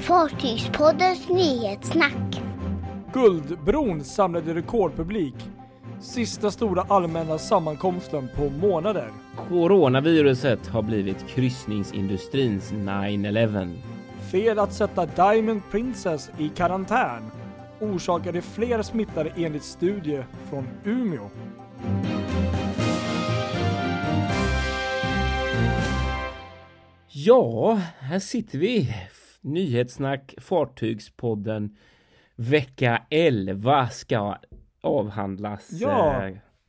Fartygspoddens nyhetssnack. Guldbron samlade rekordpublik. Sista stora allmänna sammankomsten på månader. Coronaviruset har blivit kryssningsindustrins 9-11. Fel att sätta Diamond Princess i karantän. Orsakade fler smittade enligt studie från Umeå. Ja, här sitter vi. Nyhetssnack Fartygspodden. Vecka 11 ska avhandlas. Ja.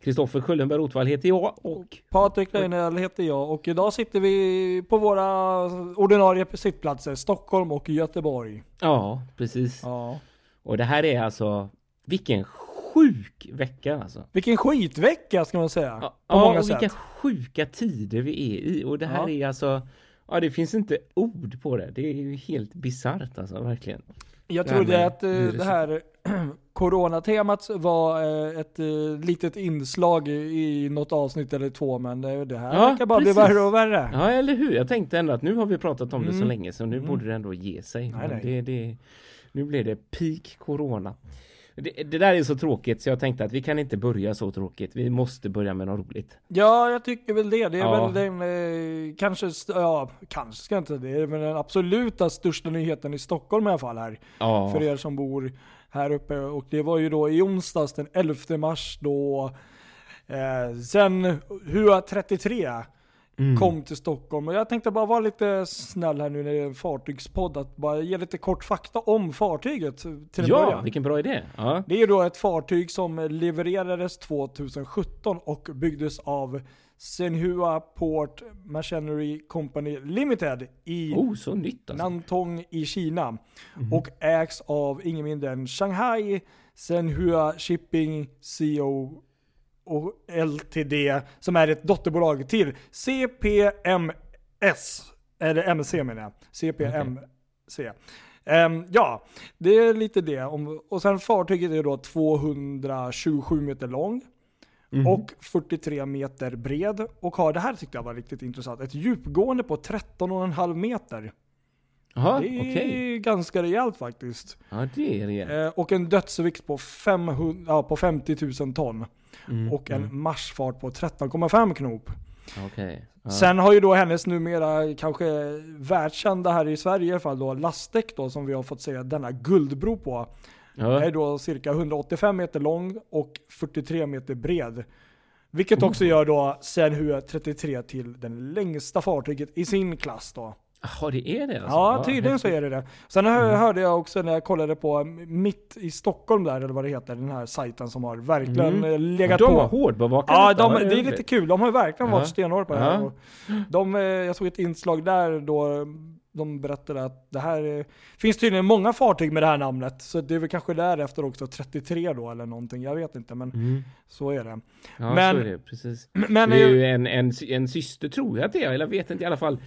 Kristoffer Schullenberg Rotvall heter jag och Patrik Leinell heter jag och idag sitter vi på våra ordinarie sittplatser Stockholm och Göteborg. ja, precis. Ja. Och det här är alltså vilken sjuk vecka alltså. Vilken skitvecka ska man säga. Ja, på många och sätt. vilka sjuka tider vi är i och det här Ja. är alltså Ja, det finns inte ord på det. Det är ju helt bisarrt alltså, verkligen. Jag Det trodde att eh, viruset. det här coronatemat var eh, ett eh, litet inslag i något avsnitt eller två, men det, det här Ja, verkar bara precis. bli värre och värre. Ja, eller hur? Jag tänkte ändå att nu har vi pratat om det så Mm. länge så nu Mm. borde det ändå ge sig. Nej, nej. Det, det, nu blir det peak corona. Det, det där är så tråkigt så jag tänkte att vi kan inte börja så tråkigt. Vi måste börja med något roligt. Ja, jag tycker väl det. Det är Ja. väl den, eh, kanske, ja, kanske ska jag inte, det är väl den absoluta största nyheten i Stockholm i alla fall här. Ja, För er som bor här uppe. Och det var ju då i onsdags den 11 mars då eh, sen HUA 33 Mm. kom till Stockholm. Och jag tänkte bara vara lite snäll här nu när det är en fartygspodd. Att bara ge lite kort fakta om fartyget till en ja början. vilken bra idé. Ja. Det är då ett fartyg som levererades 2017 och byggdes av Senhua Port Machinery Company Limited i Oh, alltså. Nantong i Kina. Och ägs av ingen mindre än Shanghai Senhua Shipping CO och LTD som är ett dotterbolag till CPMS. Eller MC menar jag. CPMC. Ehm, ja, det är lite det. Och sen fartyget är då 227 meter lång Mhm. och 43 meter bred. Och har, det här tyckte jag var riktigt intressant, ett djupgående på 13,5 meter. Jaha, Det är okej. ganska rejält faktiskt. Ja, det är det. Eh, och en dödsvikt på, 500, ja, på 50 000 ton. Mm, Och en mm. marschfart på 13,5 knop. Okej. Ja. Sen har ju då hennes numera kanske världskända här i Sverige i alla fall då lastdäck då som vi har fått se denna guldbro på. ja. är då cirka 185 meter lång och 43 meter bred. Vilket också gör då Senhua 33 till den längsta fartyget i sin klass då. Jaha, det är det alltså? Ja, tydligen så är det det. Sen hör- Mm. hörde jag också när jag kollade på Mitt i Stockholm där, eller vad det heter, den här sajten som har verkligen Mm. eh, legat de på. har hårdbevakat Ja, detta, de, det är lite kul. De har verkligen Ja. varit stenhårda på det här. Ja. De, eh, jag såg ett inslag där då de berättade att det här eh, finns tydligen många fartyg med det här namnet. Så det är väl kanske därefter också 33 då eller någonting. Jag vet inte men Mm. så är det. Ja, Men- så är det. Precis. Men det är eh, ju en, en, en syster tror jag att det är, eller jag vet inte i alla fall.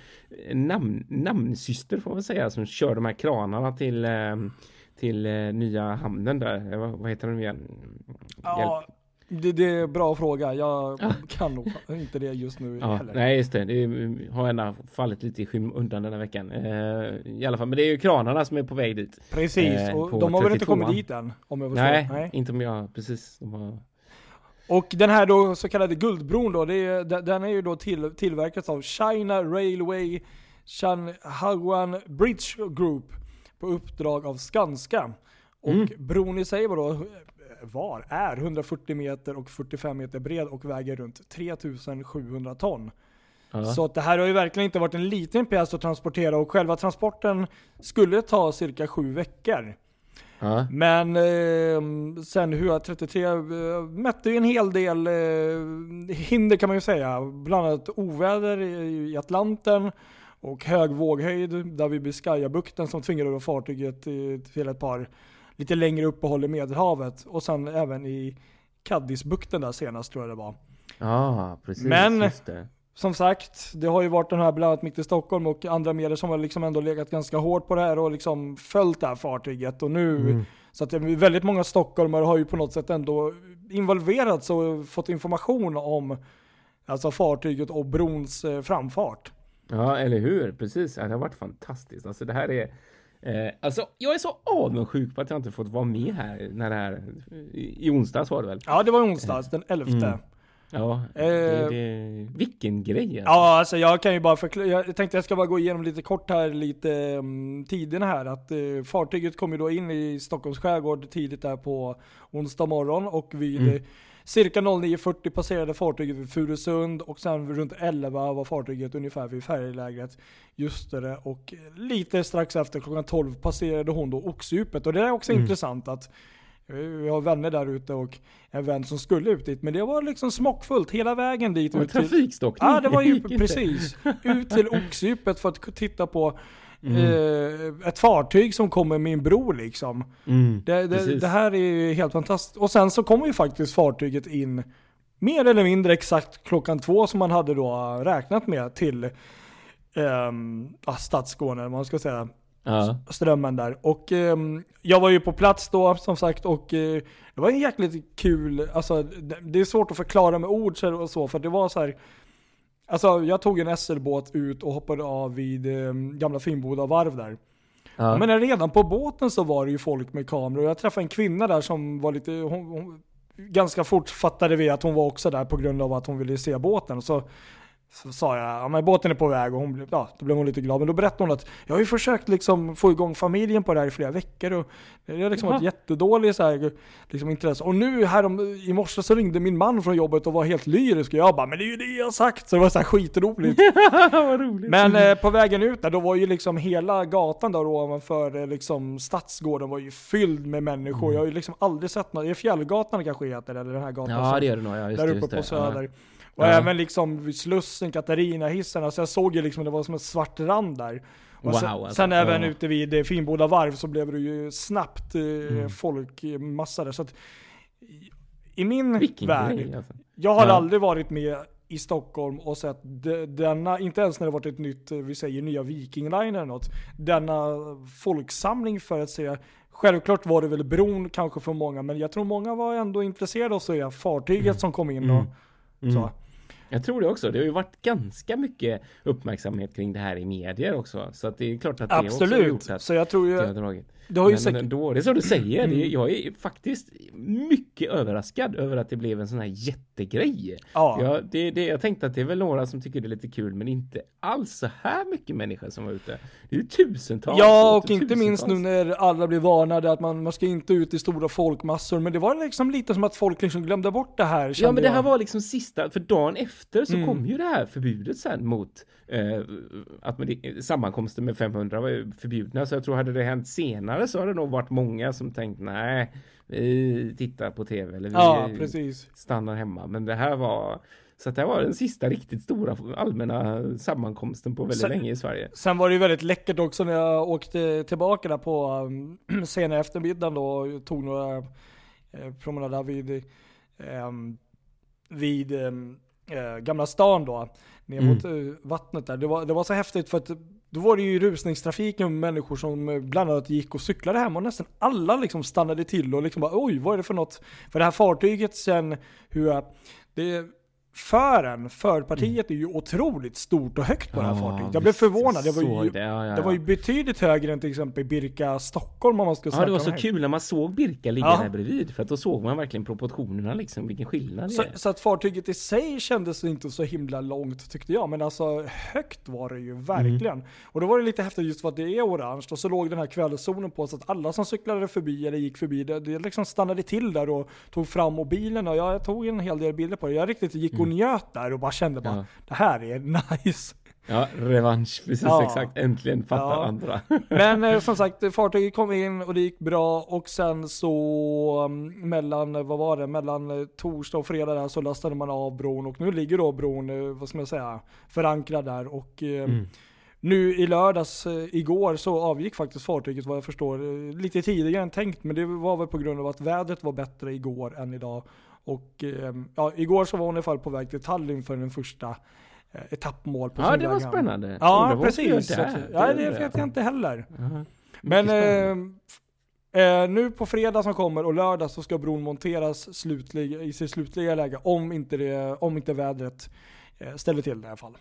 En namn, namnsyster får man säga, som kör de här kranarna till, eh, till eh, nya hamnen där. Eh, Vad, heter de igen? ja, det, det är en bra fråga. Jag Ja. kan nog inte det just nu Ja, heller. nej just det, det har ändå fallit lite i skymundan den här veckan. Eh, I alla fall, men det är ju kranarna som är på väg dit. Precis, eh, och de har väl inte 32. kommit dit än? Om jag förstår. Nej, inte om jag, precis. De har, Och den här då så kallade guldbron då, är, den- den är ju då till, tillverkats av China Railway Shanhaguan Bridge Group på uppdrag av Skanska. Och Mm. bron i sig var då, var, är 140 meter och 45 meter bred och väger runt 3700 ton. ja. Så att det här har ju verkligen inte varit en liten pjäs att transportera och själva transporten skulle ta cirka sju veckor. ja. Men eh, sen HUA 33 eh, mätte ju en hel del eh, hinder kan man ju säga. Bland annat oväder i, i Atlanten och hög våghöjd där vid Biscayabukten som tvingade då fartyget eh, till ett par lite längre uppehåll i Medelhavet. Och sen även i Caddisbukten där senast tror jag det var. Ja, precis. Men-. Som sagt, det har ju varit den här bland annat mitt i Stockholm och andra medier som har liksom ändå legat ganska hårt på det här och liksom följt det här fartyget. Och nu Mm. så att väldigt många stockholmare har ju på något sätt ändå involverats och fått information om alltså fartyget och brons eh, framfart. Ja, eller hur? Precis. Det har varit fantastiskt. Alltså det här är Eh, alltså, jag är så avundsjuk på att jag inte fått vara med här när det här, i, i onsdags var det väl? Ja, det var onsdags, den 11. Mm. Ja, Eh. det, det, vilken grej alltså. Ja, alltså jag kan ju bara förklara. Jag tänkte jag ska bara gå igenom lite kort här, lite um, tiderna här. Att uh, fartyget kom ju då in i Stockholms skärgård tidigt där på onsdag morgon och vid Mm. Cirka 09.40 passerade fartyget vid Furusund och sen runt 11 var fartyget ungefär vid färjelägret Ljusterö och lite strax efter klockan 12 passerade hon då Oxdjupet. Och det är också Mm. intressant att eh, vi har vänner där ute och en vän som skulle ut dit. Men det var liksom smockfullt hela vägen dit. Ut till- trafikstockning. Ja, det var ju precis. Ut till Oxdjupet för att titta på Mm. eh, ett fartyg som kommer med en bro liksom. Mm, Det, det, det här är ju helt fantastiskt. Och sen så kommer ju faktiskt fartyget in mer eller mindre exakt klockan två som man hade då räknat med till um, eller vad man ska säga. Ja. Strömmen där. Och ehm, jag var ju på plats då som sagt och eh, det var en jäkligt kul, alltså det, det är svårt att förklara med ord och så för det var så här. Alltså jag tog en SL-båt ut och hoppade av vid eh, gamla Finnboda varv där. Ja. Men redan på båten så var det ju folk med kameror. Jag träffade en kvinna där som var lite, hon, hon, ganska fort fattade vi att hon var också där på grund av att hon ville se båten. Så, så sa jag, ja men båten är på väg och hon, blev- ja, då blev hon lite glad. Men då berättade hon att jag har ju försökt liksom få igång familjen på det här i flera veckor och det har liksom varit Jaha. jättedåligt så här, liksom intresse. Och nu här om, i morse så ringde min man från jobbet och var helt lyrisk och jag bara, men det är ju det jag har sagt. Så det var så här skitroligt. Men eh, på vägen ut där, då var ju liksom hela gatan där ovanför eh, liksom Stadsgården var ju fylld med människor. Jag har ju liksom aldrig sett något, är Fjällgatan kanske heter, eller den här gatan Ja, som, det gör det nog. Ja, just där uppe just på. Söder. Och Ja. även liksom vid Slussen, Katarina-hissen, alltså jag såg ju liksom, det var som en svart rand där. Wow, sen, alltså. sen även ute vid Finnboda varv så blev det ju snabbt eh, Mm. folkmassa där. Så att, i- min Vilken värld, grej alltså. jag har Ja. aldrig varit med i Stockholm och sett de, denna, inte ens när det varit ett nytt, eh, vi säger nya Viking Line eller något, denna folksamling för att se Självklart var det väl bron kanske för många, men jag tror många var ändå intresserade av att se fartyget som kom in och Mm. så. Jag tror det också. Det har ju varit ganska mycket uppmärksamhet kring det här i medier också. Så att det är klart att det också har Absolut. gjort att Så jag tror det har ju, dragit. Det har ju Men säkert, ändå, det är som du säger. Det, Mm. jag är faktiskt mycket överraskad över att det blev en sån här jättegrej. ja. Ja, det, det, jag tänkte att det är väl några som tycker det är lite kul, men inte alls så här mycket människor som var ute. Det är ju tusentals. Ja, och åter inte minst nu tusentals. när alla blir varnade att man, man ska inte ut i stora folkmassor. Men det var liksom lite som att folk liksom glömde bort det här. Ja men det här jag. var liksom sista, för dagen efter så Mm. kom ju det här förbudet sen mot eh, att man, sammankomster med 500 var ju förbjudna. Så jag tror hade det hänt senare så hade det nog varit många som tänkt nej, vi tittar på tv eller vi Ja, stannar hemma. Men det här var, så det här var den sista riktigt stora allmänna sammankomsten på väldigt Sen- länge i Sverige. Sen var det ju väldigt läckert också när jag åkte tillbaka där på um, sena eftermiddagen då och tog några eh, promenader vid, ehm, vid ehm, eh, Gamla stan då, ner Mm. mot eh, vattnet där. Det var, det var så häftigt för att då var det ju rusningstrafiken med människor som eh, bland annat gick och cyklade hem och nästan alla liksom stannade till och liksom bara oj vad är det för något? För det här fartyget sen, hur jag, det fören, förpartiet är ju otroligt stort och högt på det här Ja, fartyget. Jag blev förvånad. Det var, ju, det, ja, ja, det var ju ja. betydligt högre än till exempel Birka Stockholm om man ska Ja, snacka det var så här. kul när man såg Birka ligga Ja. där bredvid. För att då såg man verkligen proportionerna liksom, vilken skillnad Så, det är. så att fartyget i sig kändes inte så himla långt tyckte jag. Men alltså högt var det ju verkligen. Mm. Och då var det lite häftigt just för att det är orange. Och så låg den här kvällszonen på så att alla som cyklade förbi eller gick förbi det, det liksom stannade till där och tog fram mobilen. Och jag tog en hel del bilder på det. Jag riktigt gick njöt där och bara kände bara Mm. Ja. det här är nice. Ja, revansch, precis Ja. exakt. Äntligen fattar Ja. andra. Men eh, som sagt, fartyget kom in och det gick bra och sen så um, mellan, eh, vad var det, mellan eh, torsdag och fredag där så lastade man av bron och nu ligger då bron, eh, vad ska man säga, förankrad där och eh, Mm. nu i lördags, igår, så avgick faktiskt fartyget vad jag förstår lite tidigare än tänkt men det var väl på grund av att vädret var bättre igår än idag. Och eh, ja, igår så var hon i alla fall på väg till Tallinn för den första eh, etappmål på Ja, det var hem. spännande. Ja, ska precis. att- Ja, det vet jag inte heller. Aha. Men eh, eh, nu på fredag som kommer och lördag så ska bron monteras slutlig, i sitt slutliga läge om inte, det, om inte vädret eh, ställer till det i alla fall.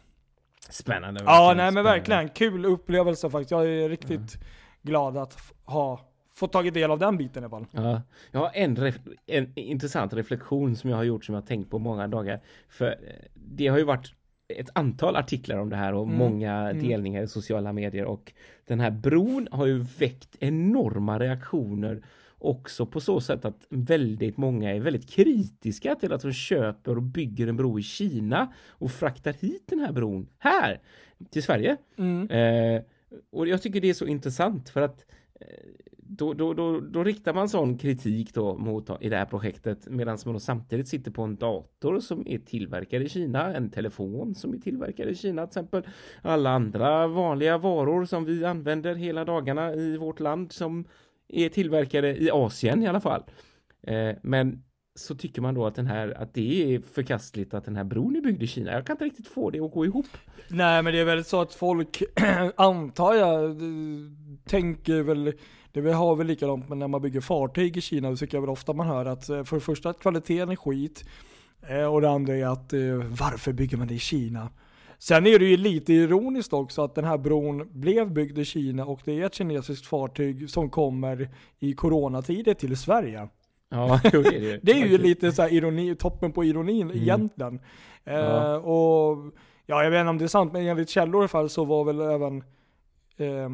Spännande. Ja, nej men spännande. verkligen. Kul upplevelse faktiskt. Jag är riktigt glad att ha fått tagit del av den biten i alla fall. Ja, jag har en, ref en intressant reflektion som jag har gjort som jag har tänkt på många dagar. För eh, det har ju varit ett antal artiklar om det här och mm. många mm. delningar i sociala medier och den här bron har ju väckt enorma reaktioner också på så sätt att väldigt många är väldigt kritiska till att de köper och bygger en bro i Kina och fraktar hit den här bron här till Sverige. Mm. Eh, och jag tycker det är så intressant för att eh, då, då, då, då riktar man sån kritik då mot i det här projektet medan man då samtidigt sitter på en dator som är tillverkad i Kina, en telefon som är tillverkad i Kina till exempel. Alla andra vanliga varor som vi använder hela dagarna i vårt land som är tillverkade i Asien i alla fall. Eh, men så tycker man då att den här att det är förkastligt att den här bron är byggd i Kina. Jag kan inte riktigt få det att gå ihop. Nej, men det är väl så att folk antar jag tänker väl det har väl likadant med när man bygger fartyg i Kina, så tycker jag väl ofta man hör att eh, för det första att kvaliteten är skit eh, och det andra är att eh, varför bygger man det i Kina? Sen är det ju lite ironiskt också att den här bron blev byggd i Kina och det är ett kinesiskt fartyg som kommer i coronatider till Sverige. Ja, det är det. det är ju lite så ironi, toppen på ironin mm. egentligen. Ja. Eh, och ja, jag vet inte om det är sant, men enligt källor i alla fall så var väl även eh,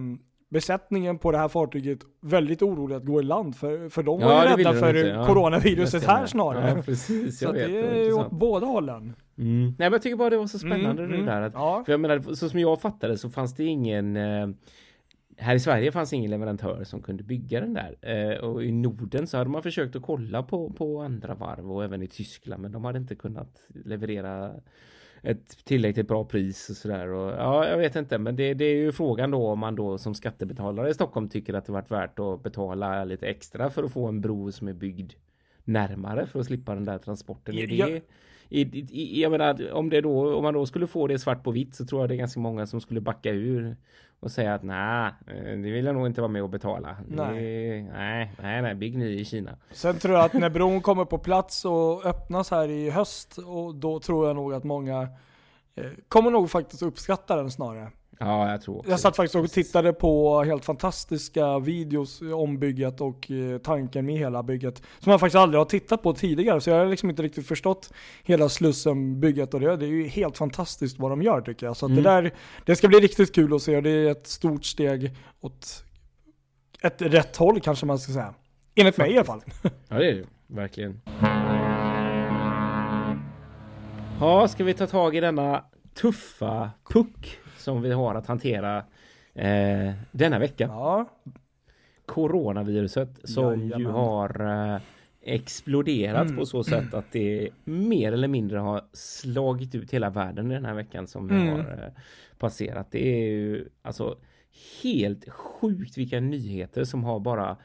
besättningen på det här fartyget väldigt orolig att gå i land för, för de var ju rädda för ja, coronaviruset här snarare. Ja, precis, så vet, det är ju åt båda hållen. Mm. Nej men jag tycker bara det var så spännande mm, det mm. där. Att, ja. För jag menar, så som jag fattade så fanns det ingen eh, här i Sverige fanns ingen leverantör som kunde bygga den där. Eh, och i Norden så hade man försökt att kolla på, på andra varv och även i Tyskland men de hade inte kunnat leverera ett tillräckligt bra pris och sådär. Och, ja, jag vet inte, men det, det, är ju frågan då om man då som skattebetalare i Stockholm tycker att det varit värt att betala lite extra för att få en bro som är byggd närmare för att slippa den där transporten. Är det, i, i, jag menar, om, det då, om man då skulle få det svart på vitt så tror jag det är ganska många som skulle backa ur och säga att nej, eh, det vill jag nog inte vara med och betala. Nej, det, nej, nej, nej, bygg ny i Kina. Sen tror jag att när bron kommer på plats och öppnas här i höst, och då tror jag nog att många eh, kommer nog faktiskt uppskatta den snarare. Ja, jag tror också Jag satt faktiskt och tittade på helt fantastiska videos om bygget och eh, tanken med hela bygget. Som jag faktiskt aldrig har tittat på tidigare, så jag har liksom inte riktigt förstått hela Slussen-bygget och det. Det är ju helt fantastiskt vad de gör tycker jag. Så mm. det där, det ska bli riktigt kul att se och det är ett stort steg åt ett rätt håll kanske man ska säga. Enligt mig i alla fall. Ja, det är det verkligen. Ja, ska vi ta tag i denna tuffa puck som vi har att hantera eh, denna vecka. Ja. Coronaviruset som Jajamän. ju har eh, exploderat mm. på så sätt att det mer eller mindre har slagit ut hela världen den här veckan som vi mm. har eh, passerat. Det är ju alltså helt sjukt vilka nyheter som har bara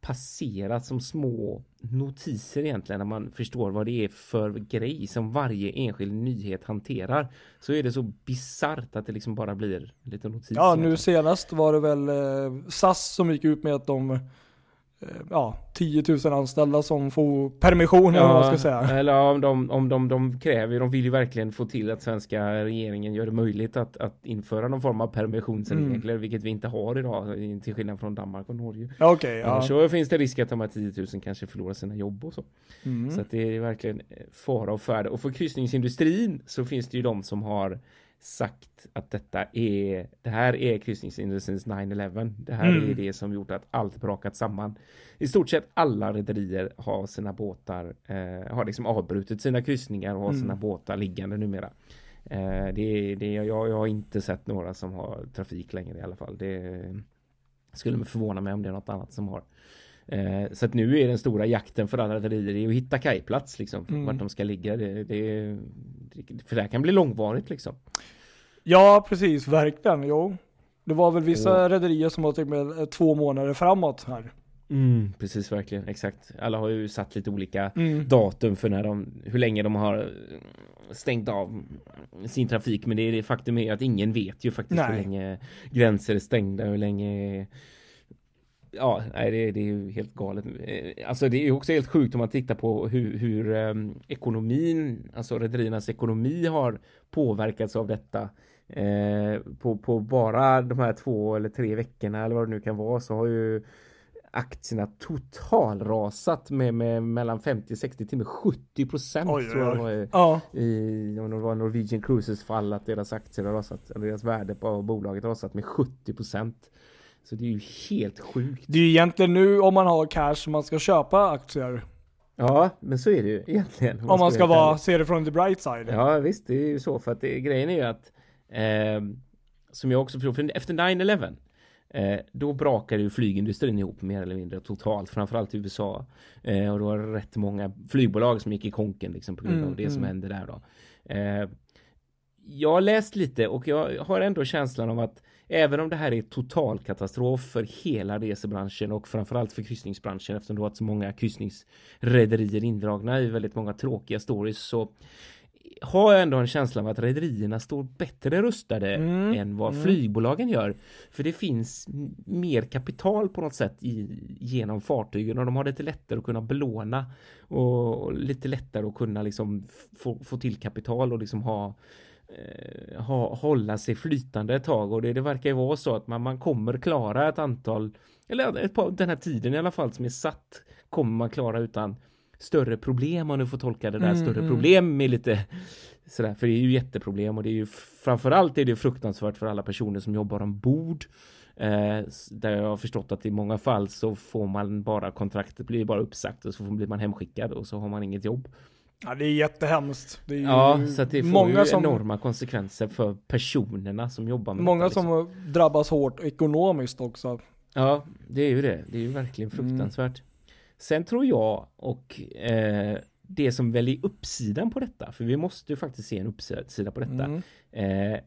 passerat som små notiser egentligen när man förstår vad det är för grej som varje enskild nyhet hanterar. Så är det så bisarrt att det liksom bara blir lite notiser. Ja, nu senast var det väl eh, SAS som gick ut med att de ja, 10 000 anställda som får permission ja, eller vad man ska säga. Eller om de, om de, de kräver, de vill ju verkligen få till att svenska regeringen gör det möjligt att, att införa någon form av permissionsregler, mm. vilket vi inte har idag, till skillnad från Danmark och Norge. Okay, ja. Annars så finns det risk att de här 10 000 kanske förlorar sina jobb och så. Mm. Så att det är verkligen fara och färd. Och för kryssningsindustrin så finns det ju de som har sagt att detta är, det här är kryssningsindustrins 9-11. Det här mm. är det som gjort att allt brakat samman. I stort sett alla rederier har sina båtar, eh, har liksom avbrutit sina kryssningar och har mm. sina båtar liggande numera. Eh, det, det, jag, jag har inte sett några som har trafik längre i alla fall. Det skulle förvåna mig om det är något annat som har. Eh, så att nu är den stora jakten för alla rederier att hitta kajplats liksom. Mm. Vart de ska ligga. Det, det, för det här kan bli långvarigt liksom. Ja, precis. Verkligen. Jo. Det var väl vissa oh. rederier som har typ med eh, två månader framåt här. Mm, precis, verkligen. Exakt. Alla har ju satt lite olika mm. datum för när de, hur länge de har stängt av sin trafik. Men det är det faktum är att ingen vet ju faktiskt Nej. hur länge gränser är stängda, hur länge Ja, nej, det, det är ju helt galet. Eh, alltså det är också helt sjukt om man tittar på hur, hur um, ekonomin, alltså rederiernas ekonomi har påverkats av detta. Eh, på, på bara de här två eller tre veckorna eller vad det nu kan vara så har ju aktierna totalrasat med, med mellan 50-60 till med 70 procent tror jag var i, Ja. i om det var Norwegian Cruises fall att deras aktier har rasat, eller deras värde på bolaget har rasat med 70 procent. Så det är ju helt sjukt. Det är ju egentligen nu om man har cash som man ska köpa aktier. Ja, men så är det ju egentligen. Om man ska vara se det från the bright side. Ja visst, det är ju så för att det, grejen är ju att eh, som jag också förstår, för efter 9-11 eh, då brakade ju flygindustrin ihop mer eller mindre totalt, framförallt i USA. Eh, och då var det rätt många flygbolag som gick i konken liksom på grund av Mm, det som mm. hände där då. Eh, jag har läst lite och jag har ändå känslan av att även om det här är total katastrof för hela resebranschen och framförallt för kryssningsbranschen eftersom det varit så många kryssningsrederier indragna i väldigt många tråkiga stories så har jag ändå en känsla av att rederierna står bättre rustade Mm, än vad mm. flygbolagen gör. För det finns mer kapital på något sätt i, genom fartygen och de har lite lättare att kunna belåna och, och lite lättare att kunna liksom få till kapital och liksom ha eh, ha, hålla sig flytande ett tag och det, det verkar ju vara så att man, man kommer klara ett antal eller ett par, den här tiden i alla fall som är satt kommer man klara utan större problem om du får tolka det där Mm, större mm. problem med lite sådär för det är ju jätteproblem och det är ju framförallt är det fruktansvärt för alla personer som jobbar ombord eh, där jag har förstått att i många fall så får man bara kontraktet blir bara uppsagt och så blir man hemskickad och så har man inget jobb. Ja, det är jättehemskt. Det är ju Ja, så att det får många ju som, enorma konsekvenser för personerna som jobbar med Många detta, liksom. som drabbas hårt ekonomiskt också. Ja, det är ju det. Det är ju verkligen Mm. fruktansvärt. Sen tror jag och eh, det som väl är uppsidan på detta, för vi måste ju faktiskt se en uppsida på detta. Mm. Eh,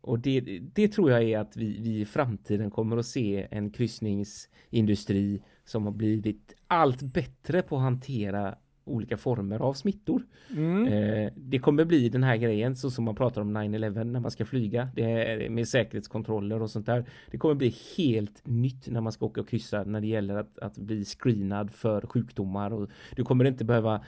och det, det tror jag är att vi, vi i framtiden kommer att se en kryssningsindustri som har blivit allt bättre på att hantera olika former av smittor. Mm. Eh, det kommer bli den här grejen så som man pratar om 9-11 när man ska flyga. Det är med säkerhetskontroller och sånt där. Det kommer bli helt nytt när man ska åka och kryssa när det gäller att, att bli screenad för sjukdomar och du kommer inte behöva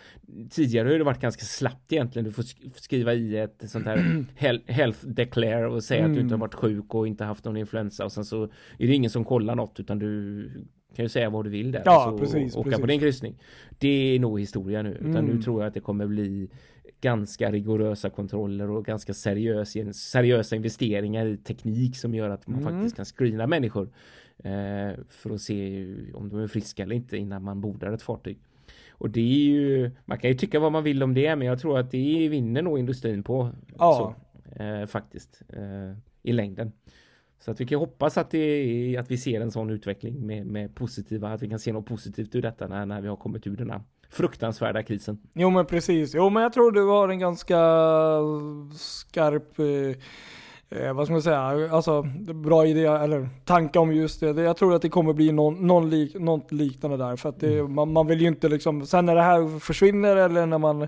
Tidigare har det varit ganska slappt egentligen. Du får sk- skriva i ett sånt här health declare och säga att du Mm. inte har varit sjuk och inte haft någon influensa och sen så är det ingen som kollar något utan du kan ju säga vad du vill där Ja, så precis, åka precis. på din kryssning. Det är nog historia nu utan Mm. nu tror jag att det kommer bli ganska rigorösa kontroller och ganska seriös, seriösa investeringar i teknik som gör att man Mm. faktiskt kan screena människor eh, för att se om de är friska eller inte innan man bordar ett fartyg. Och det är ju, man kan ju tycka vad man vill om det men jag tror att det vinner nog industrin på. Ja. Så, eh, faktiskt. Eh, I längden. Så att vi kan hoppas att, det att vi ser en sån utveckling med, med positiva, att vi kan se något positivt ur detta när, när vi har kommit ur den här fruktansvärda krisen. Jo men precis. Jo men jag tror du har en ganska skarp, eh, eh, vad ska man säga, alltså bra idé eller tanke om just det. Det- Jag tror att det kommer bli någon, någon lik, något liknande där. För att det, Mm. man, man vill ju inte liksom, sen när det här försvinner eller när man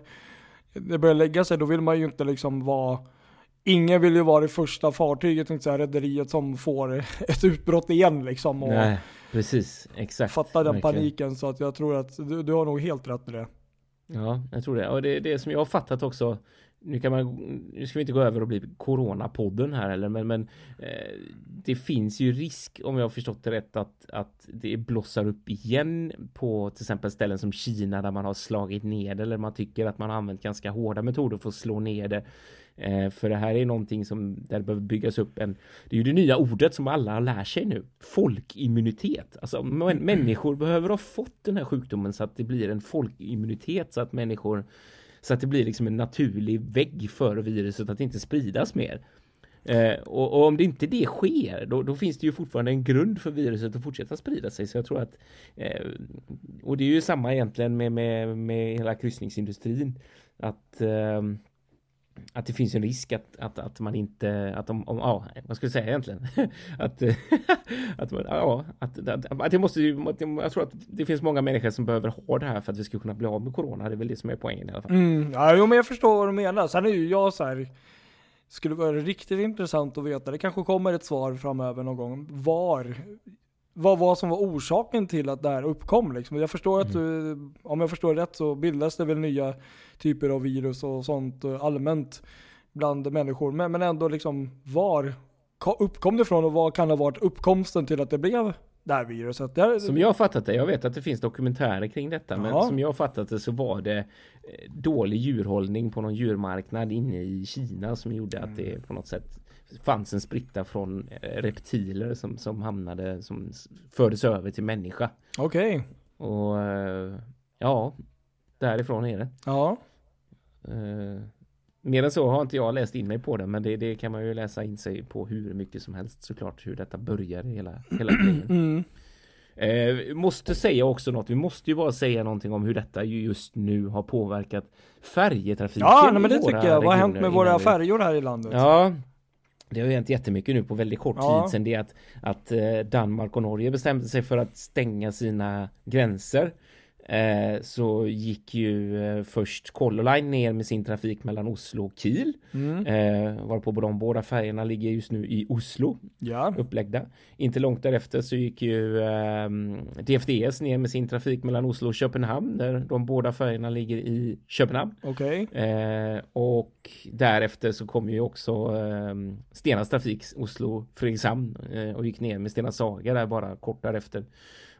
det börjar lägga sig, då vill man ju inte liksom vara Ingen vill ju vara det första fartyget, inte säga rederiet som får ett utbrott igen liksom. Och Nej, precis. Exakt. fatta den Verkligen. paniken. Så att jag tror att du, du har nog helt rätt i det. Ja, jag tror det. Och det, det som jag har fattat också. Nu kan man, nu ska vi inte gå över och bli Corona-podden här eller men, men eh, det finns ju risk om jag har förstått det rätt att, att det blossar upp igen på till exempel ställen som Kina där man har slagit ner det eller man tycker att man har använt ganska hårda metoder för att slå ner det. Eh, för det här är någonting som där det behöver byggas upp en Det är ju det nya ordet som alla lär sig nu. Folkimmunitet. Alltså män, människor behöver ha fått den här sjukdomen så att det blir en folkimmunitet så att människor Så att det blir liksom en naturlig vägg för viruset att inte spridas mer. Eh, och, och om det inte det sker, då, då finns det ju fortfarande en grund för viruset att fortsätta sprida sig. Så jag tror att, eh, och det är ju samma egentligen med, med, med hela kryssningsindustrin, att ehm, att det finns en risk att, att, att man inte, att om, om, ja, vad ska jag säga egentligen? att, att, man- ja, att, att, att det måste ju, jag tror att det finns många människor som behöver ha det här för att vi ska kunna bli av med corona. Det är väl det som är poängen i alla fall. Mm, ja, jo, men jag förstår vad du menar. Sen är ju jag så här. Skulle vara riktigt intressant att veta, det kanske kommer ett svar framöver någon gång, var, vad var som var orsaken till att det här uppkom liksom. Jag förstår att du, om jag förstår rätt så bildas det väl nya typer av virus och sånt eh, allmänt. bland människor. Men, men ändå liksom var ko- uppkom det ifrån och vad kan ha varit uppkomsten till att det blev det här viruset? Det här, Som jag har fattat det, jag vet att det finns dokumentärer kring detta, men Ja. som jag har fattat det så var det eh, dålig djurhållning på någon djurmarknad inne i Kina som gjorde att det på något sätt fanns en spritta från eh, reptiler som, som hamnade, som fördes över till människa. Okej, Och eh, ja, därifrån är det. ja. Eh, Mer än så har inte jag läst in mig på det, men det, det kan man ju läsa in sig på hur mycket som helst såklart, hur detta började hela, hela grejen. Mm. Eh, måste säga också något. Vi måste ju bara säga någonting om hur detta ju just nu har påverkat färjetrafiken. Ja, nej, men det tycker jag. Vad har hänt med våra vi- färjor här i landet? Ja, det har ju hänt jättemycket nu på väldigt kort Ja. tid sedan det att, att eh, Danmark och Norge bestämde sig för att stänga sina gränser. Eh, så gick ju eh, först Color Line ner med sin trafik mellan Oslo och Kiel. Mm. Eh, varpå de båda färgerna ligger just nu i Oslo Ja. upplagda. Inte långt därefter så gick ju ehm, DFDS ner med sin trafik mellan Oslo och Köpenhamn där de båda färgerna ligger i Köpenhamn. Okej. Eh, och därefter så kom ju också ehm, Stenas trafik Oslo Fredrikshamn eh, och gick ner med Stena Saga där bara kort därefter.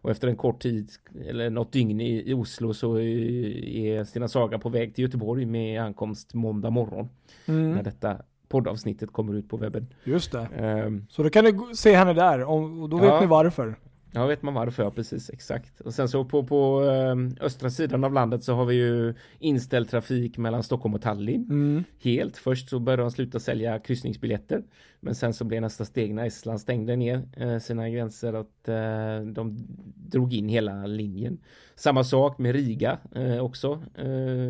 Och efter en kort tid eller något dygn i, i Oslo så är Stena Saga på väg till Göteborg med ankomst måndag morgon när Mm. detta poddavsnittet kommer ut på webben. Just det. Ehm, Så då kan ni gå- se henne där och då vet Ja. ni varför. Ja, vet man varför, ja precis, exakt. Och sen så på, på eh, östra sidan av landet så har vi ju inställd trafik mellan Stockholm och Tallinn. Mm. Helt. Först så började de sluta sälja kryssningsbiljetter. Men sen så blev nästa steg när Estland stängde ner eh, sina gränser att eh, de drog in hela linjen. Samma sak med Riga eh, också.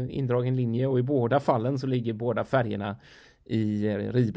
Indragen linje och i båda fallen så ligger båda färgerna i eh,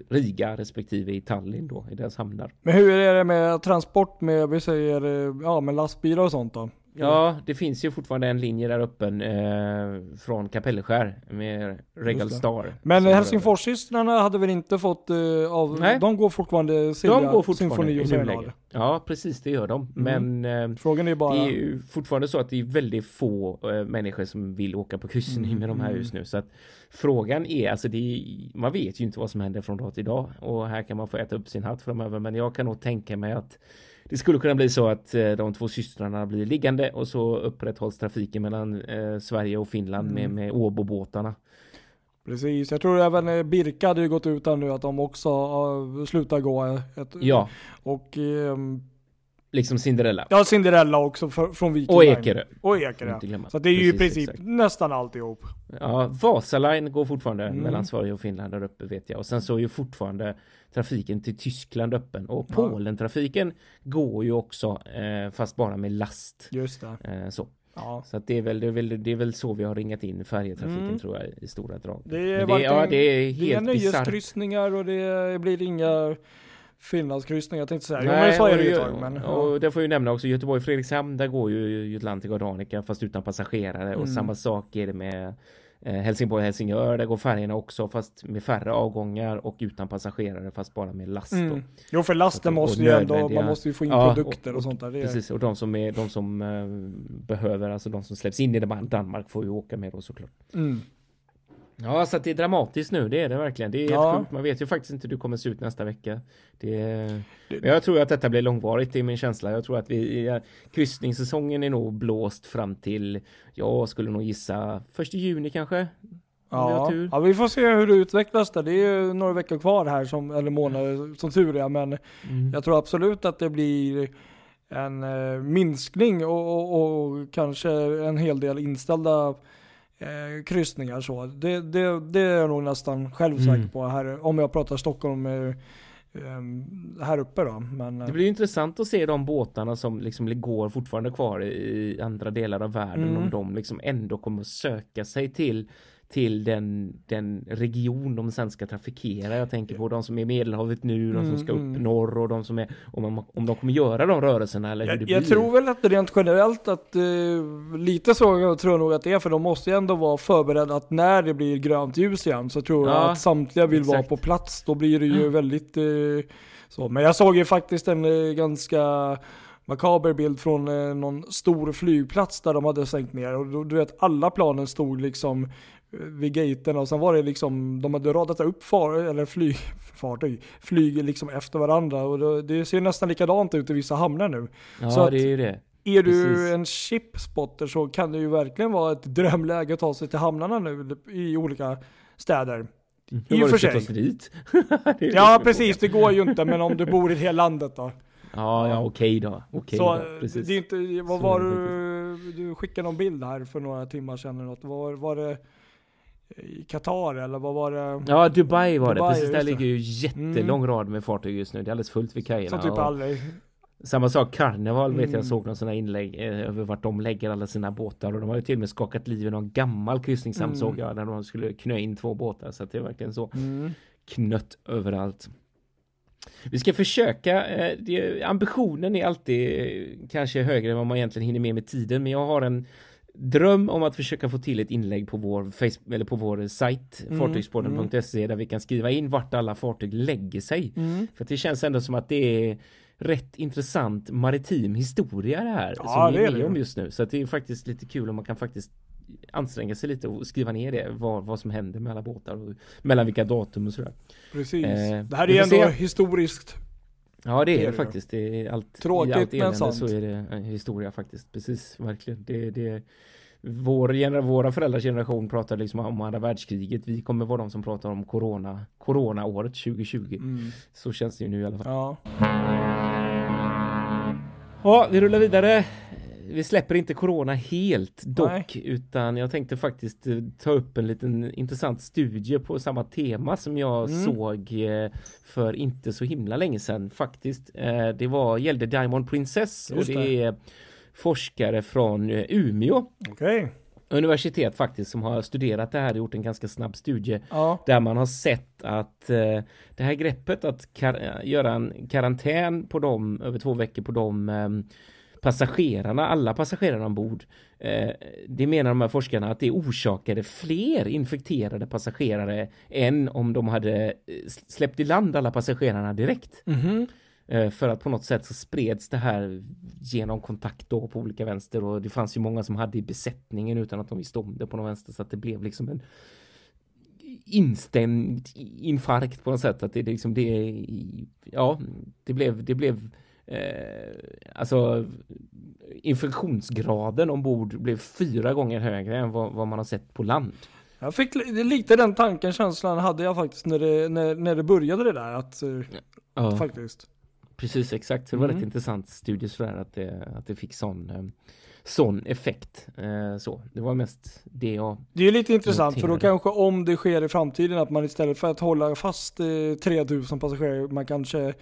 Riga respektive i Tallinn då i deras hamnar. Men hur är det med transport med, vi säger, eh, ja med lastbilar och sånt då? Ja, det finns ju fortfarande en linje där öppen eh, från Kapellskär med Regal. Star. Men Helsingforssystrarna hade väl inte fått eh, av, Nej. de går fortfarande Silja, De går fortfarande i nuläget. Ja, precis det gör de. Men eh, Frågan är bara, det är ju fortfarande så att det är väldigt få eh, människor som vill åka på kryssning med de här just nu. Så att frågan är, alltså det är, man vet ju inte vad som händer från dag till dag. Och här kan man få äta upp sin hatt framöver. Men jag kan nog tänka mig att det skulle kunna bli så att eh, de två systrarna blir liggande och så upprätthålls trafiken mellan eh, Sverige och Finland med, med Åbobåtarna. precis. Jag tror även eh, Birka hade ju gått ut här nu att de också slutar gå. Ett, Ja, Och ehm, liksom Cinderella. ja, Cinderella också för, från Viking Och. Ekerö. Och Ekerö. Så det är ju i princip exakt. nästan alltihop. Ja, Vasaline går fortfarande Mm. mellan Sverige och Finland där uppe vet jag. Och sen så är ju fortfarande trafiken till Tyskland öppen. Och Ja. Polen-trafiken går ju också eh, fast bara med last. Just det. Eh, så. Ja. så det, är väl, det, är väl, det är väl så vi har ringat in färjetrafiken Mm. tror jag i stora drag. Det är, det, varken, ja, det är det är helt nöjeskryssningar och det blir inga Finlandskryssningar tänkte jag säga. Jo Nej, men så är det ju och, ett tag. Men, ja. och det får ju nämna också Göteborg-Fredrikshamn, där går ju Jutlantic och Danica fast utan passagerare Mm. och samma sak är det med eh, Helsingborg-Helsingör, där går färgerna också fast med färre avgångar och utan passagerare fast bara med last. Mm. Jo för lasten Och måste ju ändå, man måste ju få in Ja, produkter och, och- sånt där. Det Precis, och de som, är, de som eh, behöver, alltså de som släpps in i Dan- Danmark får ju åka med då såklart. Mm. Ja, så att det är dramatiskt nu, det är det verkligen. Det är helt Ja. sjukt. Man vet ju faktiskt inte hur det kommer se ut nästa vecka. Det är... Men jag tror att detta blir långvarigt, det är min känsla. Jag tror att vi, kryssningssäsongen är nog blåst fram till, jag skulle nog gissa, första juni kanske? Vi Ja. tur. ja, vi får se hur det utvecklas där. Det är ju några veckor kvar här, som, eller månader som tur är. Men Mm. jag tror absolut att det blir en eh, minskning och, och, och kanske en hel del inställda eh, kryssningar. Så. Det, det, det är jag nog nästan själv Mm. säker på här, om jag pratar Stockholm eh, eh, här uppe då. Men, eh, Det blir ju intressant att se de båtarna som liksom går fortfarande kvar i andra delar av världen Mm. om de liksom ändå kommer söka sig till till den, den region de sen ska trafikera. Jag tänker på de som är i Medelhavet nu, de som ska upp Mm. norr och de som är, om, de, om de kommer göra de rörelserna eller hur det jag, blir. jag tror väl att det rent generellt att eh, lite så tror jag nog att det är för de måste ju ändå vara förberedda att när det blir grönt ljus igen så tror jag Ja, att samtliga vill vara exakt. på plats. Då blir det ju väldigt eh, så. Men jag såg ju faktiskt en eh, ganska makaber bild från någon stor flygplats där de hade sänkt ner och du vet alla planen stod liksom vid gaten och sen var det liksom, de hade radat upp far, eller flyg, fartyg, flyg liksom efter varandra och det, det ser nästan likadant ut i vissa hamnar nu. Ja, Så det är ju det. Är du Precis. en chipspotter så kan det ju verkligen vara ett drömläge att ta sig till hamnarna nu i olika städer. Hur I och det för sig. Det Ja det. precis, det går ju inte men om du bor i hela landet då. Ja, ja okej då. Okej så då. Precis. det är inte, vad var det du, du skickade någon bild här för några timmar sedan eller något. Var, var det Qatar eller vad var det? Ja, Dubai var det. Dubai, Precis, där det. ligger ju jättelång rad med fartyg just nu. Det är alldeles fullt vid kajerna. Som typ aldrig. Samma sak, Carnival vet Mm. jag såg någon sån här inlägg eh, över vart de lägger alla sina båtar och de har ju till och med skakat liv i någon gammal kryssningshamn Mm. såg jag där de skulle knö in två båtar så att det är verkligen så Mm. knött överallt. Vi ska försöka, eh, det, ambitionen är alltid eh, kanske högre än vad man egentligen hinner med med tiden men jag har en dröm om att försöka få till ett inlägg på vår, Facebook, eller på vår sajt Mm, fartygspodden.se där vi kan skriva in vart alla fartyg lägger sig. Mm. För det känns ändå som att det är rätt intressant maritim historia det här Ja, som vi är är med det. om just nu. Så det är faktiskt lite kul om man kan faktiskt anstränga sig lite och skriva ner det, vad, vad som händer med alla båtar och mellan vilka datum och sådär. Precis. Eh, det här är ändå se. historiskt. Ja det är Det det, faktiskt. Det är allt, Tråkigt, allt men sant. så är det en historia faktiskt. Precis, verkligen. Det, det, vår våra föräldrars generation pratar liksom om andra världskriget. Vi kommer vara de som pratar om corona, coronaåret 2020. Mm. Så känns det ju nu i alla fall. Ja. Ja, vi rullar vidare. Vi släpper inte corona helt dock, Nej. utan jag tänkte faktiskt eh, ta upp en liten intressant studie på samma tema som jag Mm. såg eh, för inte så himla länge sedan faktiskt. Eh, Det var, gällde Diamond Princess och Just det det. är forskare från Umeå Okej. universitet faktiskt som har studerat det här och gjort en ganska snabb studie Ja. där man har sett att eh, det här greppet att göra en karantän på dem över två veckor på de eh, passagerarna, alla passagerarna ombord. Eh, det menar de här forskarna att det orsakade fler infekterade passagerare än om de hade eh, släppt i land alla passagerarna direkt. Mhm. Eh, För att på något sätt så spreds det här genom kontakt då på olika vänster och det fanns ju många som hade i besättningen utan att de visste om det på någon vänster så att det blev liksom en instämd infarkt på något sätt att det liksom det ja det blev det blev eh, alltså infektionsgraden ombord blev fyra gånger högre än vad, vad man har sett på land. Jag fick li- lite den tanken, känslan hade jag faktiskt när det, när, när det började det där. Att, eh, Ja, Faktiskt. precis exakt. Så det var Mm. rätt intressant studie sådär att det, att det fick sån eh, sån effekt. Eh, så det var mest det jag Det är lite intressant för då Noterade. kanske om det sker i framtiden att man istället för att hålla fast eh, 3000 passagerare, man kanske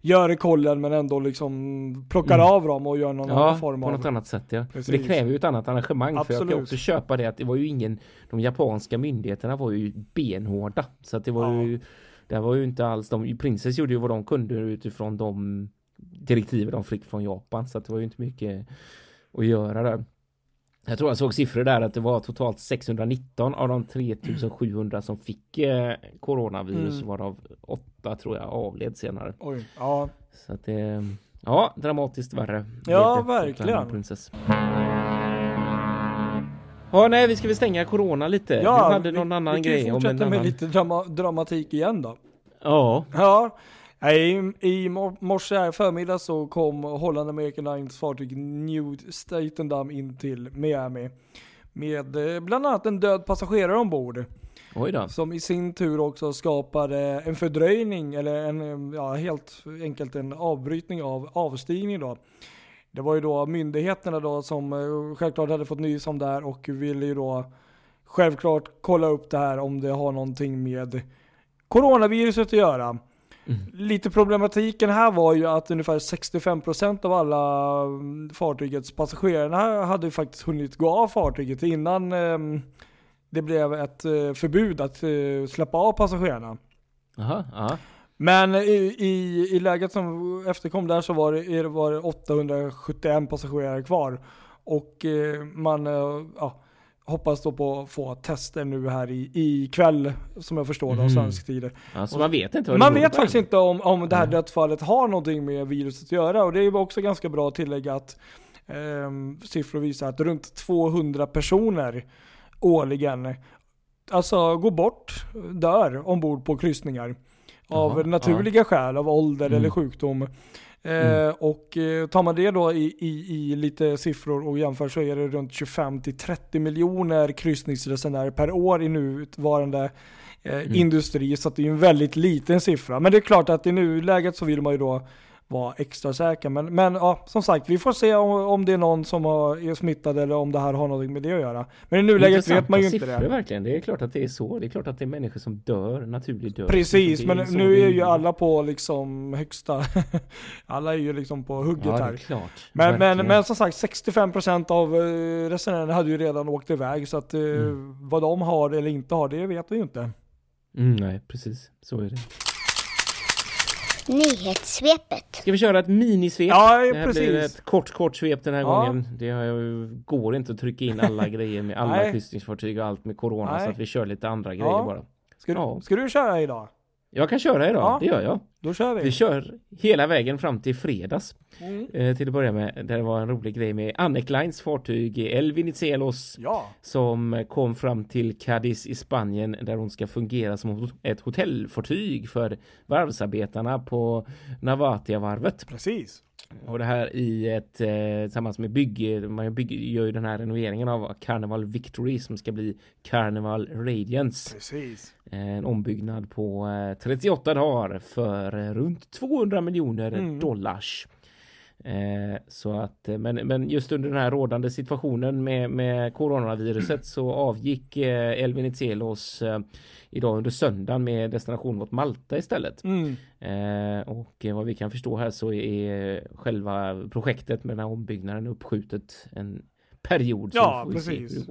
gör kollen men ändå liksom plockar Mm. av dem och gör någon Ja, annan form på av... något annat sätt ja. Precis. Det kräver ju ett annat arrangemang. För jag Absolut. kan också köpa det att det var ju ingen, de japanska myndigheterna var ju benhårda. Så att det var Ja. ju, det var ju inte alls, de, Princess gjorde ju vad de kunde utifrån de direktiv de fick från Japan. Så att det var ju inte mycket att göra där. Jag tror jag såg siffror där att det var totalt 619 av de 3700 som fick eh, coronavirus Mm. varav åtta tror jag avled senare. Oj, ja. Så att det, ja, dramatiskt värre. Ja, det verkligen. Princess. Ja, nej, vi ska väl stänga corona lite. ja du hade någon annan vi kan grej om en fortsätta annan. med lite drama, dramatik igen då. Ja, Ja, i, i mor- morse här förmiddag så kom Holland American Lines fartyg New Statendam in till Miami. Med eh, bland annat en död passagerare ombord. Som i sin tur också skapade en fördröjning, eller en, ja, helt enkelt en avbrytning av avstigning då. Det var ju då myndigheterna då som eh, självklart hade fått nys om det här och ville ju då självklart kolla upp det här om det har någonting med coronaviruset att göra. Mm. Lite problematiken här var ju att ungefär 65% av alla mm, fartygets passagerare hade faktiskt hunnit gå av fartyget innan ehm, det blev ett eh, förbud att eh, släppa av passagerarna. Jaha, ja. Men i, i, i läget som efterkom där så var det, var det 871 passagerare kvar. Och eh, man eh, ja, hoppas då på att få tester nu här i, i kväll, som jag förstår det, av Mhm. svensk tid. ja. Så man vet inte Man vet faktiskt inte om, om det här dödsfallet har någonting med viruset att göra. Och det är ju också ganska bra att tillägga att ehm, siffror visar att runt 200 personer årligen alltså går bort, dör ombord på kryssningar. Av Jaha, naturliga skäl, av ålder Mm. eller sjukdom. Eh, Mm. Och eh, tar man det då i, i, i lite siffror och jämför så är det runt 25-30 miljoner kryssningsresenärer per år i nuvarande eh, Mm. industri. Så det är en väldigt liten siffra. Men det är klart att i nuläget så vill man ju då vara extra säker. Men, men ja, som sagt, vi får se om, om det är någon som har, är smittad eller om det här har något med det att göra. Men i nuläget vet man ju inte det. verkligen. Det är klart att det är så. Det är klart att det är människor som dör, naturlig död. Precis, men nu är ju alla på liksom högsta, alla är ju liksom på hugget Ja, här. klart. Men, men, Verkligen. men som sagt, 65% av eh, resenärerna hade ju redan åkt iväg. Så att eh, Mm. vad de har eller inte har, det vet vi ju inte. Mm, nej, precis. Så är det. Nyhetssvepet. Ska vi köra ett minisvep? Ja, det här precis. blir ett kort, kort svep den här Ja. gången. Det går inte att trycka in alla grejer med alla kryssningsfartyg och allt med corona Nej. så att vi kör lite andra Ja. grejer bara. Ska, Ja. du, ska du köra idag? Jag kan köra idag, Ja. det gör jag. Då kör vi. Vi kör hela vägen fram till fredags. Mm. Eh, till att börja med, där det var en rolig grej med Annec Lines fartyg El Venizelos Ja. som kom fram till Cadiz i Spanien där hon ska fungera som ett hotellfartyg för varvsarbetarna på Navatia-varvet. Precis. Och det här i ett eh, tillsammans med bygge, man bygger, gör ju den här renoveringen av Carnival Victory som ska bli Carnival Radiance. Precis. Eh, En ombyggnad på eh, 38 dagar för eh, runt 200 miljoner Mm. dollars. Eh, så att, eh, men, men just under den här rådande situationen med, med coronaviruset så avgick eh, El Venizelos eh, idag under söndagen med destination mot Malta istället. Mm. Och vad vi kan förstå här så är själva projektet med den här ombyggnaden uppskjutet en period. Ja, precis.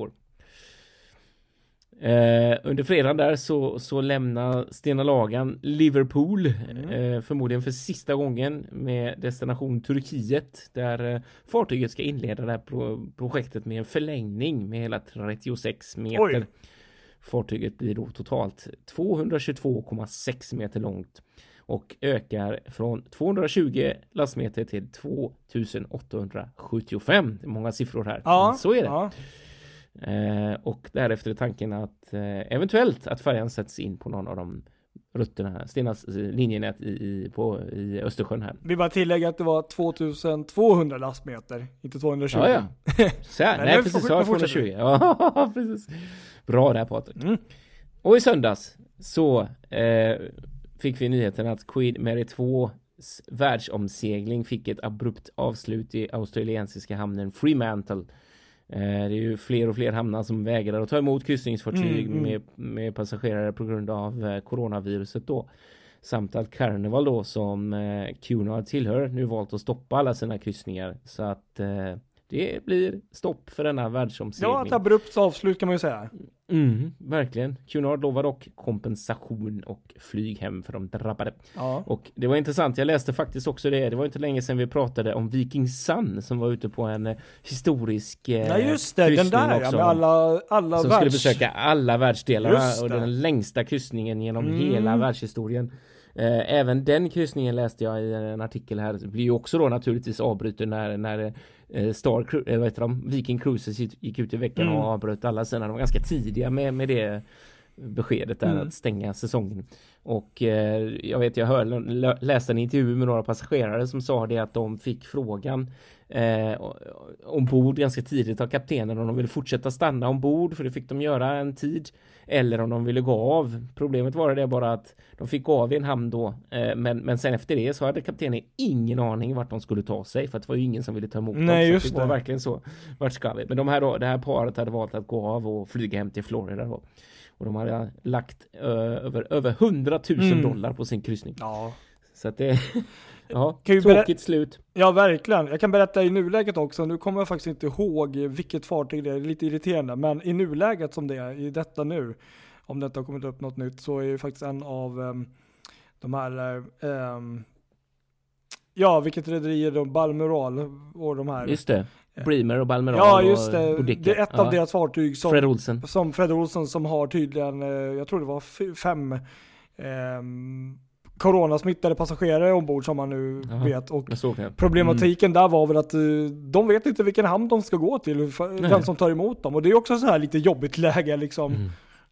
Eh, under fredagen där så, så lämnar Stena Lagan Liverpool Mm. eh, förmodligen för sista gången med destination Turkiet där eh, fartyget ska inleda det här pro projektet med en förlängning med hela 36 meter. Oj. Fartyget blir då totalt 222,6 meter långt och ökar från 220 lastmeter till 2875. Det är många siffror här. Ja, så är det. Ja. Eh, och därefter är tanken att eh, eventuellt att färjan sätts in på någon av de rutterna, Stenas eh, linjenät i, i, på, i Östersjön här. Vi bara tillägga att det var 2200 lastmeter, inte 220. Ja, ja. Så Nej, nej, precis. Ja, nu fortsätter 220. Ja, precis. Bra där Patrik. Mm. Och i söndags så eh, fick vi nyheten att Queen Mary 2 världsomsegling fick ett abrupt avslut i australiensiska hamnen Fremantle. Eh, det är ju fler och fler hamnar som vägrar att ta emot kryssningsfartyg Mm, mm. Med, med passagerare på grund av eh, coronaviruset då. Samt att Carnival då som eh, Cunard tillhör nu valt att stoppa alla sina kryssningar. Så att eh, det blir stopp för denna världsomsegling. Ja, ett abrupt avslut kan man ju säga. Mm, verkligen. Cunard lovar dock kompensation och flyg hem för de drabbade. Ja. Och det var intressant, jag läste faktiskt också det. Det var inte länge sedan vi pratade om Viking Sun som var ute på en eh, historisk eh, Ja just det, den där ja, också. med alla, alla som skulle världs... besöka alla världsdelarna Just och den längsta kryssningen genom Mm. hela världshistorien. Eh, Även den kryssningen läste jag i en artikel här. Det blir ju också då naturligtvis avbruten när, när eh, Star, vad heter de? Viking Cruises gick- ut i veckan Mm. och avbröt alla sina. De var ganska tidiga med, med det beskedet där Mm. att stänga säsongen. Och eh, jag vet, jag hör, läste en intervju med några passagerare som sa det att de fick frågan eh, ombord ganska tidigt av kaptenen om de ville fortsätta stanna ombord för det fick de göra en tid eller om de ville gå av. Problemet var det bara att de fick gå av i en hamn då eh, men, men sen efter det så hade kaptenen ingen aning vart de skulle ta sig för att det var ju ingen som ville ta emot dem. Nej, Så just det var det. verkligen så. Vart ska vi? Men de här då, det här paret hade valt att gå av och flyga hem till Florida då. Och de hade lagt eh, över, över 100 000 Mm. dollar på sin kryssning. Ja. Så att det, ja, Kan tråkigt slut. ja, verkligen. Jag kan berätta i nuläget också. Nu kommer jag faktiskt inte ihåg vilket fartyg det är. Det är lite irriterande. Men i nuläget som det är, i detta nu, om det inte har kommit upp något nytt, så är ju faktiskt en av ehm, de här ehm, Ja, vilket rederi är de? Balmoral och de här. Just det. Bremer och Balmeral ja, just och det. Boudica. Det är ett ja. av deras fartyg som Fred Olsen. som Fred Olsson som har tydligen, eh, jag tror det var fem ehm, coronasmittade passagerare ombord som man nu Jaha. vet. Och det. problematiken där var väl att eh, de vet inte vilken hamn de ska gå till, vem som tar emot dem. Och det är också så här lite jobbigt läge liksom. Mm.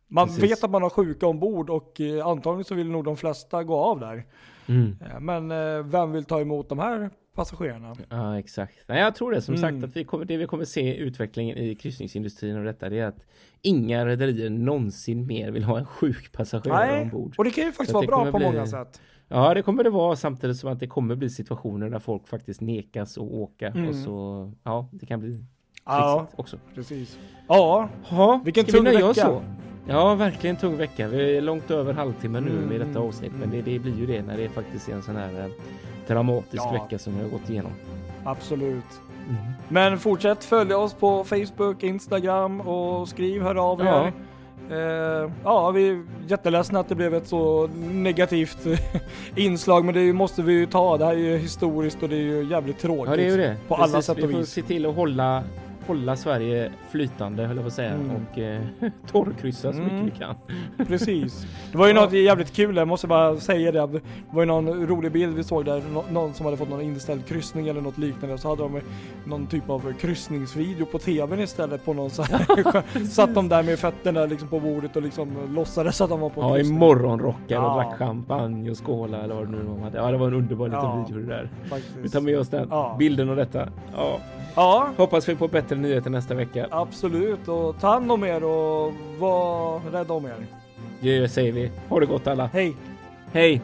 Man Precis. vet att man har sjuka ombord och eh, antagligen så vill nog de flesta gå av där. Mm. Eh, Men vem vill ta emot de här passagerarna? Ja, exakt. Nej, jag tror det som Mm. sagt att vi kommer, det vi kommer se utvecklingen i kryssningsindustrin och detta det är att inga rederier någonsin mer vill ha en sjuk passagerare Nej, ombord. och det kan ju faktiskt vara bra på bli- många sätt. Ja, det kommer det vara samtidigt som att det kommer bli situationer där folk faktiskt nekas att åka Mm. och så ja, det kan bli Ja, också. precis. Ja, Ja, Vilken vi tung oss vecka. så? Ja, verkligen tung vecka. Vi är långt över halvtimme nu Mm, med detta avsnitt, men det, det blir ju det när det faktiskt är en sån här eh, dramatisk Ja. vecka som vi har gått igenom. absolut. Mm. Men fortsätt följa oss på Facebook, Instagram och skriv, hör av Ja. er. Eh, ja, vi är jätteledsna att det blev ett så negativt inslag, men det måste vi ju ta. Det här är ju historiskt och det är ju jävligt tråkigt. Ja, det är ju det. På alla sätt och Vi får vis. se till att hålla, hålla Sverige flytande, höll jag på att säga, Mm. och eh, torrkryssa så mycket Mm. vi kan. Precis. Det var ju något jävligt kul, jag måste bara säga det. Det var ju någon rolig bild vi såg där, nå- någon som hade fått någon inställd kryssning eller något liknande. Så hade de någon typ av kryssningsvideo på tvn istället på någon så här. Satt de där med fötterna liksom på bordet och liksom låtsades att de var på en Ja, i kryssning. morgonrockar och Ja. drack champagne och skåla eller vad det nu var. Ja, det var en underbar liten Ja. video det där. Faktiskt. Vi tar med oss den Ja. bilden och detta. Ja, Ja, hoppas vi på bättre nyheter nästa vecka. absolut. Och ta hand om er och var rädda om er. Det säger vi. Ha det gott alla. Hej! Hej!